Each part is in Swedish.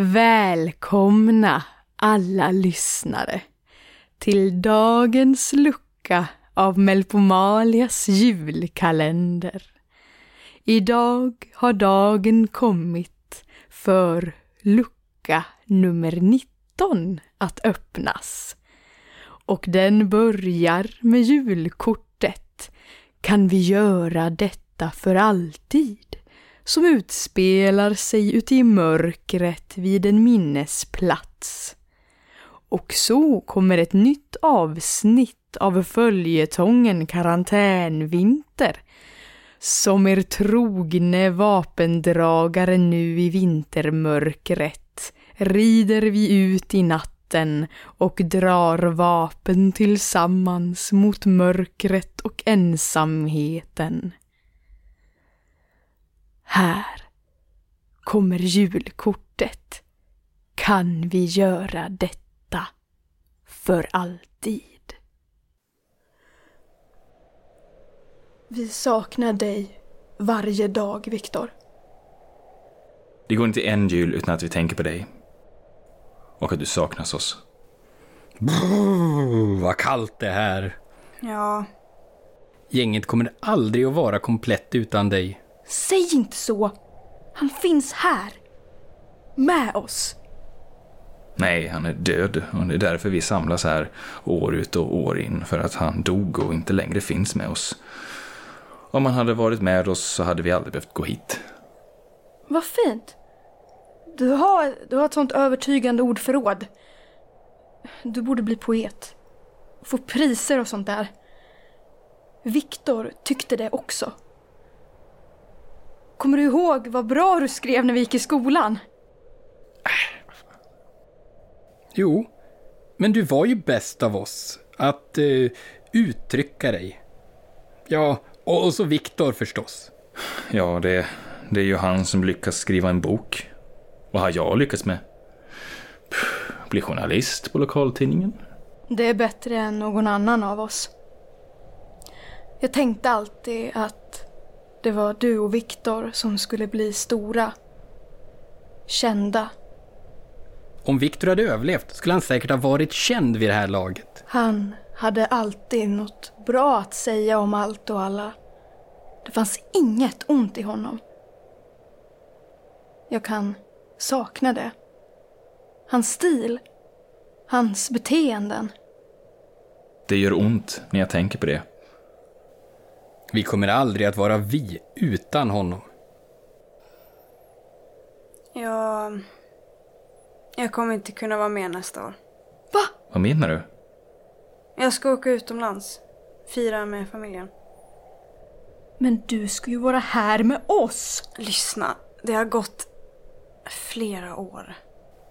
Välkomna alla lyssnare till dagens lucka av Melpomalias julkalender. Idag har dagen kommit för lucka nummer 19 att öppnas. Och den börjar med julkortet. Kan vi göra detta för alltid? Som utspelar sig ute i mörkret vid en minnesplats. Och så kommer ett nytt avsnitt av följetongen Karantänvinter som er trogne vapendragare nu i vintermörkret rider vi ut i natten och drar vapen tillsammans mot mörkret och ensamheten. Här kommer julkortet. Kan vi göra detta för alltid? Vi saknar dig varje dag, Viktor. Det går inte en jul utan att vi tänker på dig. Och att du saknas oss. Brr, vad kallt det är här. Ja, Gänget kommer aldrig att vara komplett utan dig. Säg inte så! Han finns här. Med oss. Nej, han är död och det är därför vi samlas här år ut och år in. För att han dog och inte längre finns med oss. Om han hade varit med oss så hade vi aldrig behövt gå hit. Vad fint. Du har, du har ett sånt övertygande ordförråd. Du borde bli poet. Få priser och sånt där. Viktor tyckte det också. Kommer du ihåg vad bra du skrev när vi gick i skolan? Jo, men du var ju bäst av oss. Att eh, uttrycka dig. Ja, och, och så Viktor förstås. Ja, det, det är ju han som lyckas skriva en bok. Vad har jag lyckats med? Bli journalist på lokaltidningen? Det är bättre än någon annan av oss. Jag tänkte alltid att det var du och Viktor som skulle bli stora. Kända. Om Viktor hade överlevt skulle han säkert ha varit känd vid det här laget. Han hade alltid något bra att säga om allt och alla. Det fanns inget ont i honom. Jag kan sakna det. Hans stil. Hans beteenden. Det gör ont när jag tänker på det. Vi kommer aldrig att vara vi utan honom. jag... Jag kommer inte kunna vara med nästa år. Va? Vad menar du? Jag ska åka utomlands. Fira med familjen. Men du ska ju vara här med oss! Lyssna, det har gått flera år.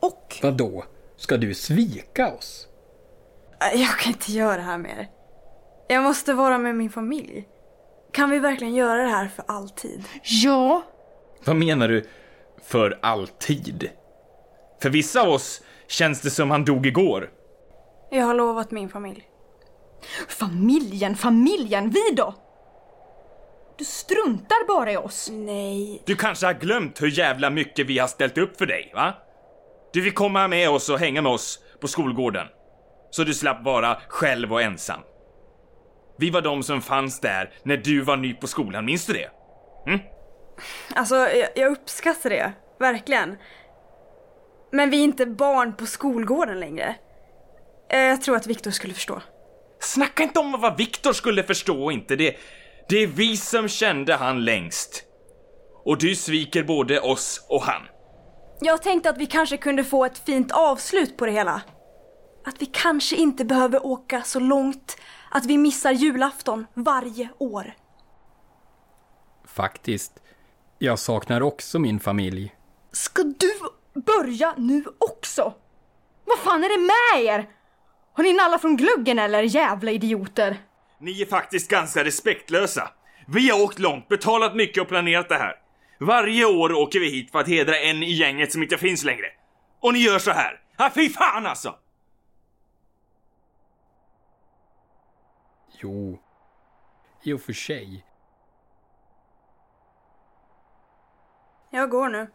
Och Vadå? Ska du svika oss? Jag kan inte göra det här mer. Jag måste vara med min familj. Kan vi verkligen göra det här för alltid? ja, Vad menar du för alltid? För vissa av oss känns det som han dog igår. Jag har lovat min familj. familjen, familjen, vi då? Du struntar bara i oss. Nej. Du kanske har glömt hur jävla mycket vi har ställt upp för dig, va? Du fick komma med oss och hänga med oss på skolgården. Så du slapp vara själv och ensam. Vi var de som fanns där när du var ny på skolan, minns du det? Alltså, jag, jag uppskattar det. Verkligen. Men vi är inte barn på skolgården längre. Eh, Jag tror att Viktor skulle förstå. Snacka inte om vad Viktor skulle förstå och inte. Det, det är vi som kände han längst. Och du sviker både oss och han. Jag tänkte att vi kanske kunde få ett fint avslut på det hela. Att vi kanske inte behöver åka så långt att vi missar julafton varje år. Faktiskt. Jag saknar också min familj. Ska du börja nu också? Vad fan är det med er? Har ni nallat från gluggen eller jävla idioter? Ni är faktiskt ganska respektlösa. Vi har åkt långt, betalat mycket och planerat det här. Varje år åker vi hit för att hedra en i gänget som inte finns längre. Och ni gör så här. Ja, fy fan alltså! Jo, i och för sig. Jag går nu.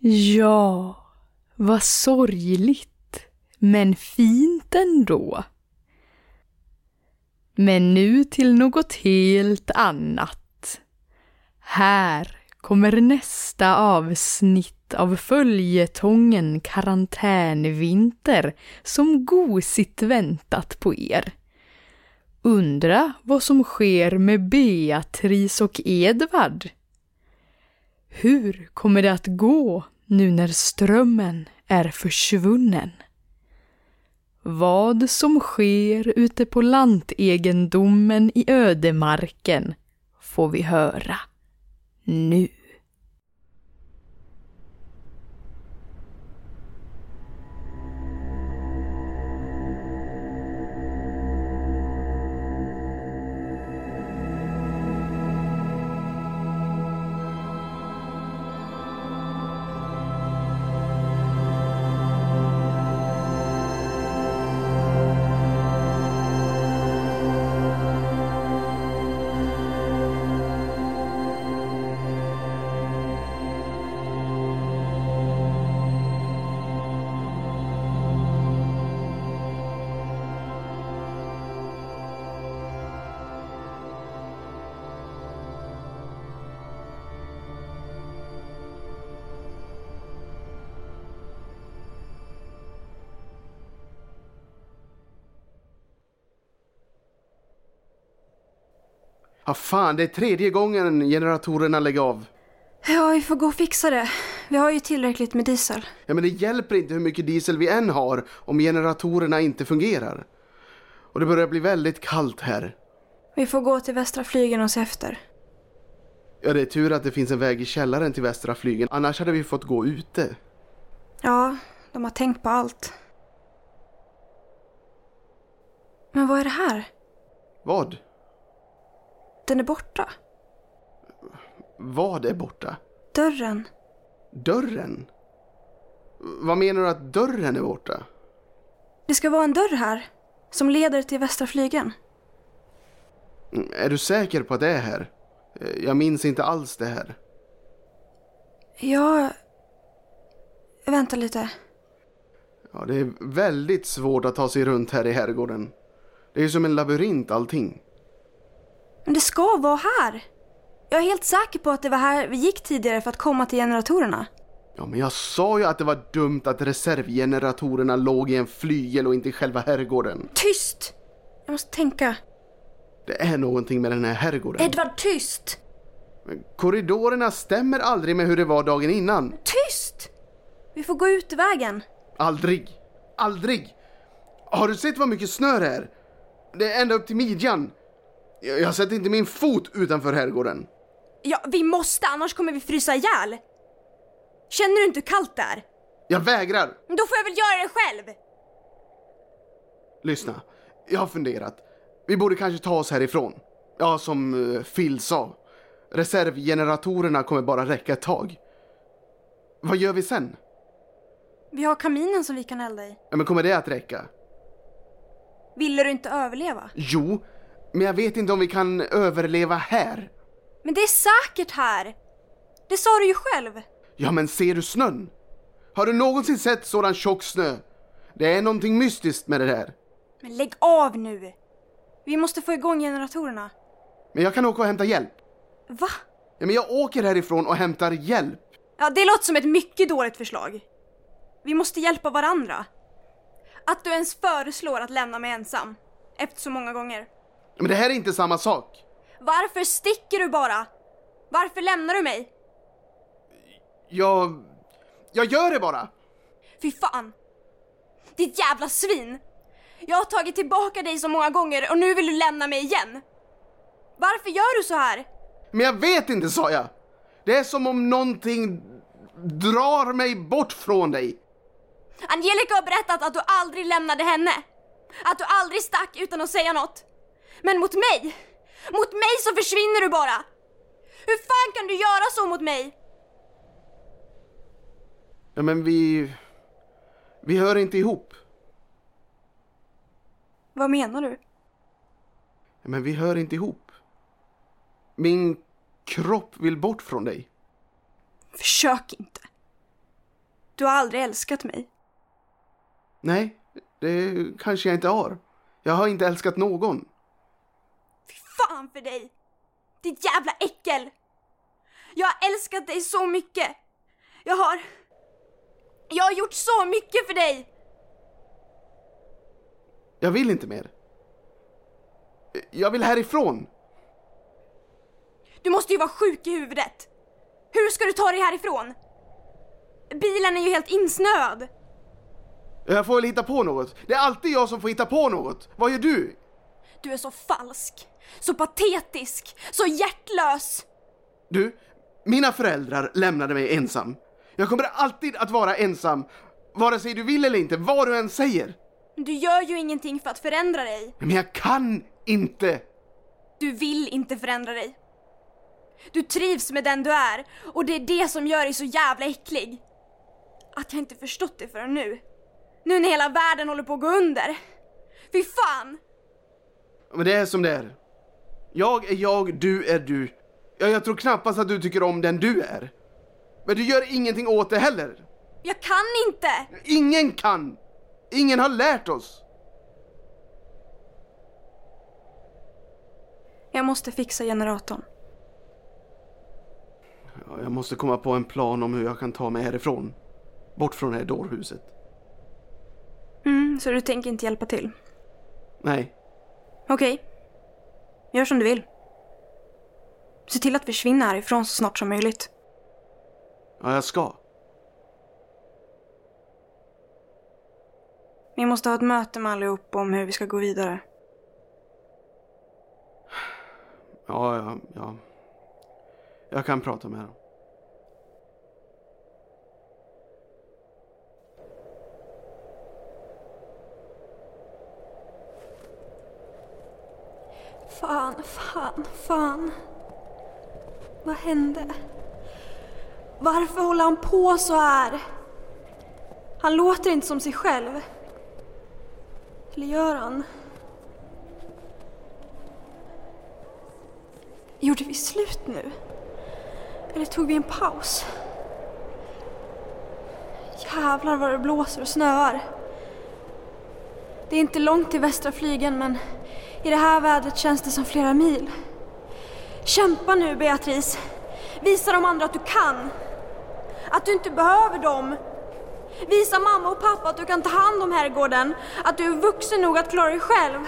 Ja, vad sorgligt, men fint ändå. Men nu till något helt annat. Här kommer nästa avsnitt av följetongen Karantänvinter som gosigt väntat på er. Undra vad som sker med Beatrice och Edvard. Hur kommer det att gå nu när strömmen är försvunnen? Vad som sker ute på lantegendomen i ödemarken får vi höra nu. Ja, fan, det är tredje gången generatorerna lägger av. Ja, vi får gå och fixa det. Vi har ju tillräckligt med diesel. Ja, men det hjälper inte hur mycket diesel vi än har om generatorerna inte fungerar. Och det börjar bli väldigt kallt här. Vi får gå till Västra flygen och se efter. Ja, det är tur att det finns en väg i källaren till Västra flygen, annars hade vi fått gå ute. Ja, de har tänkt på allt. Men vad är det här? Vad? Den är borta. Vad är borta? Dörren. Dörren? Vad menar du att dörren är borta? Det ska vara en dörr här. Som leder till Västra flygen. Mm, Är du säker på att det är här? Jag minns inte alls det här. Ja... Vänta lite. Ja, det är väldigt svårt att ta sig runt här i herrgården. Det är ju som en labyrint allting. Men det ska vara här. Jag är helt säker på att det var här vi gick tidigare för att komma till generatorerna. Ja, men jag sa ju att det var dumt att reservgeneratorerna låg i en flygel och inte i själva herrgården. Tyst! Jag måste tänka. Det är någonting med den här herrgården. Edvard, tyst! Korridorerna stämmer aldrig med hur det var dagen innan. Tyst! Vi får gå ut i vägen. Aldrig. Aldrig. Har du sett vad mycket snö det är? Det är ända upp till midjan. Jag sätter inte min fot utanför herrgården. Ja, vi måste, annars kommer vi frysa ihjäl. Känner du inte hur kallt det är? Jag vägrar. Men Då får jag väl göra det själv. Lyssna, jag har funderat. Vi borde kanske ta oss härifrån. Ja, som uh, Phil sa. Reservgeneratorerna kommer bara räcka ett tag. Vad gör vi sen? Vi har kaminen som vi kan elda i. Ja, men kommer det att räcka? Ville du inte överleva? Jo, men jag vet inte om vi kan överleva här. Men det är säkert här. Det sa du ju själv. Ja, men ser du snön? Har du någonsin sett sådan tjock snö? Det är någonting mystiskt med det där. Men lägg av nu. Vi måste få igång generatorerna. Men jag kan åka och hämta hjälp. Va? Ja, men jag åker härifrån och hämtar hjälp. Ja, det låter som ett mycket dåligt förslag. Vi måste hjälpa varandra. Att du ens föreslår att lämna mig ensam. Efter så många gånger. Men det här är inte samma sak. Varför sticker du bara? Varför lämnar du mig? Jag... Jag gör det bara. Fy fan! Ditt jävla svin! Jag har tagit tillbaka dig så många gånger och nu vill du lämna mig igen. Varför gör du så här? Men jag vet inte, sa jag. Det är som om någonting drar mig bort från dig. Angelica har berättat att du aldrig lämnade henne. Att du aldrig stack utan att säga något. Men mot mig, mot mig så försvinner du bara. Hur fan kan du göra så mot mig? Ja, men vi... Vi hör inte ihop. Vad menar du? Ja, men vi hör inte ihop. Min kropp vill bort från dig. Försök inte. Du har aldrig älskat mig. Nej, det kanske jag inte har. Jag har inte älskat någon. Fan för dig! Ditt jävla äckel! Jag har älskat dig så mycket. Jag har... Jag har gjort så mycket för dig! Jag vill inte mer. Jag vill härifrån. Du måste ju vara sjuk i huvudet. Hur ska du ta dig härifrån? Bilen är ju helt insnöad. Jag får väl hitta på något. Det är alltid jag som får hitta på något. Vad gör du? Du är så falsk, så patetisk, så hjärtlös. Du, mina föräldrar lämnade mig ensam. Jag kommer alltid att vara ensam, vare sig du vill eller inte, vad du än säger. Du gör ju ingenting för att förändra dig. Men jag kan inte. Du vill inte förändra dig. Du trivs med den du är och det är det som gör dig så jävla äcklig. Att jag inte förstått det förrän nu. Nu när hela världen håller på att gå under. Fy fan! Men det är som det är. Jag är jag, du är du. Ja, jag tror knappast att du tycker om den du är. Men du gör ingenting åt det heller. Jag kan inte! Ingen kan! Ingen har lärt oss. Jag måste fixa generatorn. Ja, jag måste komma på en plan om hur jag kan ta mig härifrån. Bort från det här dårhuset. Mm, så du tänker inte hjälpa till? Nej, Okej. Gör som du vill. Se till att försvinna härifrån så snart som möjligt. ja, jag ska. Vi måste ha ett möte med allihop om hur vi ska gå vidare. Ja, ja, ja. Jag kan prata med dem. Fan, fan. Vad hände? Varför håller han på så här? Han låter inte som sig själv. Eller gör han? Gjorde vi slut nu? Eller tog vi en paus? Jävlar vad det blåser och snöar. Det är inte långt till västra flygen men i det här vädret känns det som flera mil. Kämpa nu Beatrice. Visa de andra att du kan. Att du inte behöver dem. Visa mamma och pappa att du kan ta hand om herrgården. Att du är vuxen nog att klara dig själv.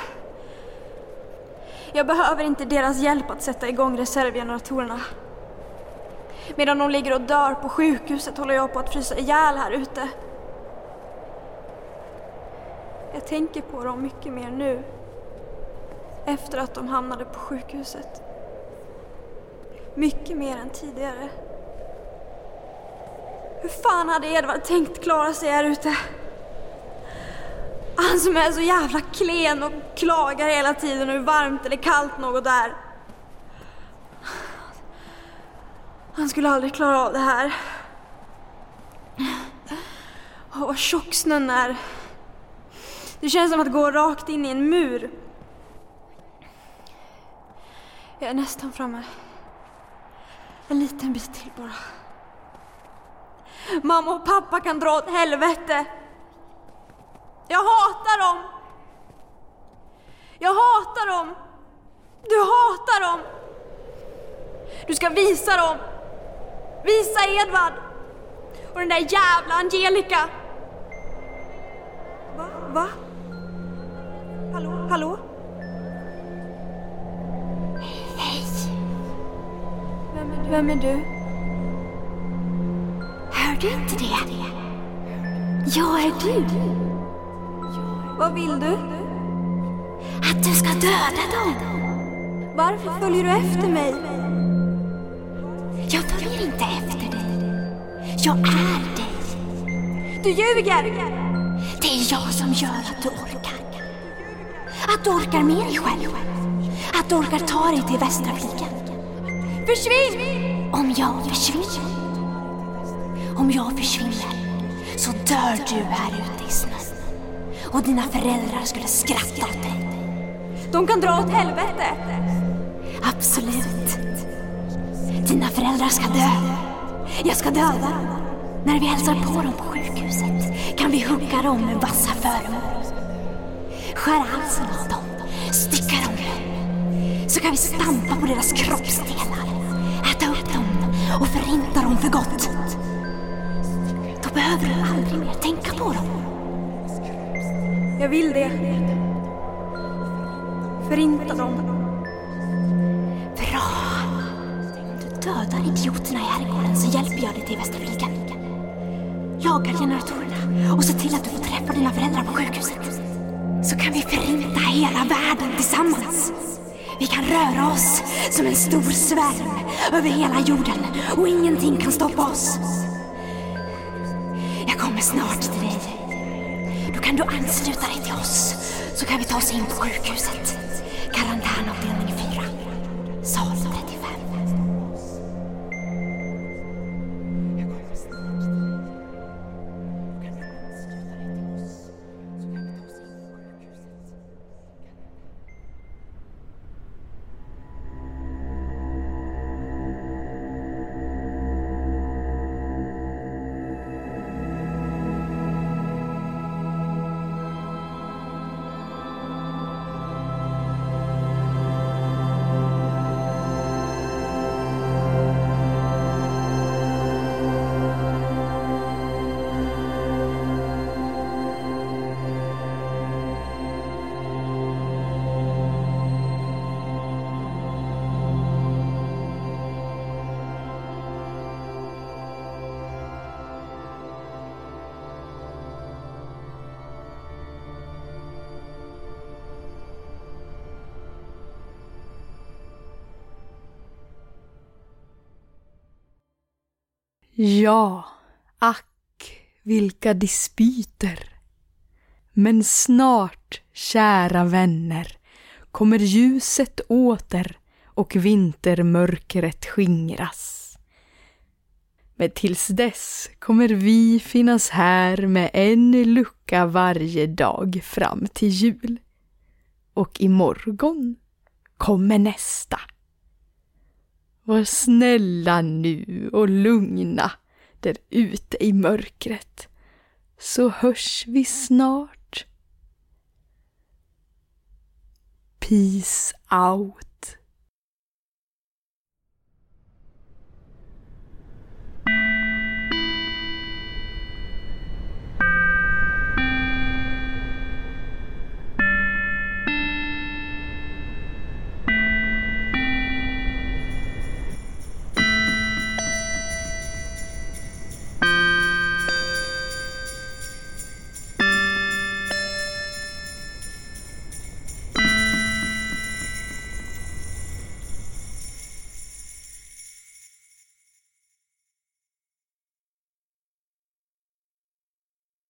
Jag behöver inte deras hjälp att sätta igång reservgeneratorerna. Medan de ligger och dör på sjukhuset håller jag på att frysa ihjäl här ute. Jag tänker på dem mycket mer nu. Efter att de hamnade på sjukhuset. Mycket mer än tidigare. Hur fan hade Edvard tänkt klara sig här ute? Han som är så jävla klen och klagar hela tiden hur varmt eller kallt något är. Han skulle aldrig klara av det här. Åh, vad tjock snön är. Det känns som att gå rakt in i en mur. Jag är nästan framme. En liten bit till bara. Mamma och pappa kan dra åt helvete. Jag hatar dem. Jag hatar dem. Du hatar dem. Du ska visa dem. Visa Edvard. Och den där jävla Angelica. Va? Va? Hallå? Hallå? Vem är du? Hör du inte det? Jag är du. Vad vill du? Att du ska döda dem. Varför följer du efter mig? Jag följer inte efter dig. Jag är dig. Du ljuger! Det är jag som gör att du orkar. Att du orkar med dig själv. Att du orkar ta dig till västra fliken. Försvinn! Om jag försvinner. Om jag försvinner så dör du här ute i snön. Och dina föräldrar skulle skratta åt dig. De kan dra åt helvete. Absolut. Dina föräldrar ska dö. Jag ska döda dem när vi hälsar på dem på sjukhuset. kan vi hugga dem med vassa föremål. Skära halsen av dem, stycka dem. Så kan vi stampa på deras kroppsdelar, och förinta dem för gott. Då behöver du aldrig mer tänka på dem. Jag vill det. Förinta dem. Bra! Om du dödar idioterna i herrgården så hjälper jag dig till Västra Viken. Lagar generatorerna och se till att du får träffa dina föräldrar på sjukhuset. Så kan vi förinta hela världen tillsammans. Vi kan röra oss som en stor svärm över hela jorden och ingenting kan stoppa oss. Jag kommer snart till dig. Då kan du ansluta dig till oss så kan vi ta oss in på sjukhuset. Karantänavdelning Ja, ack, vilka dispyter. Men snart, kära vänner, kommer ljuset åter och vintermörkret skingras. Men tills dess kommer vi finnas här med en lucka varje dag fram till jul. Och imorgon kommer nästa. Var snälla nu och lugna där ute i mörkret, så hörs vi snart. Peace out.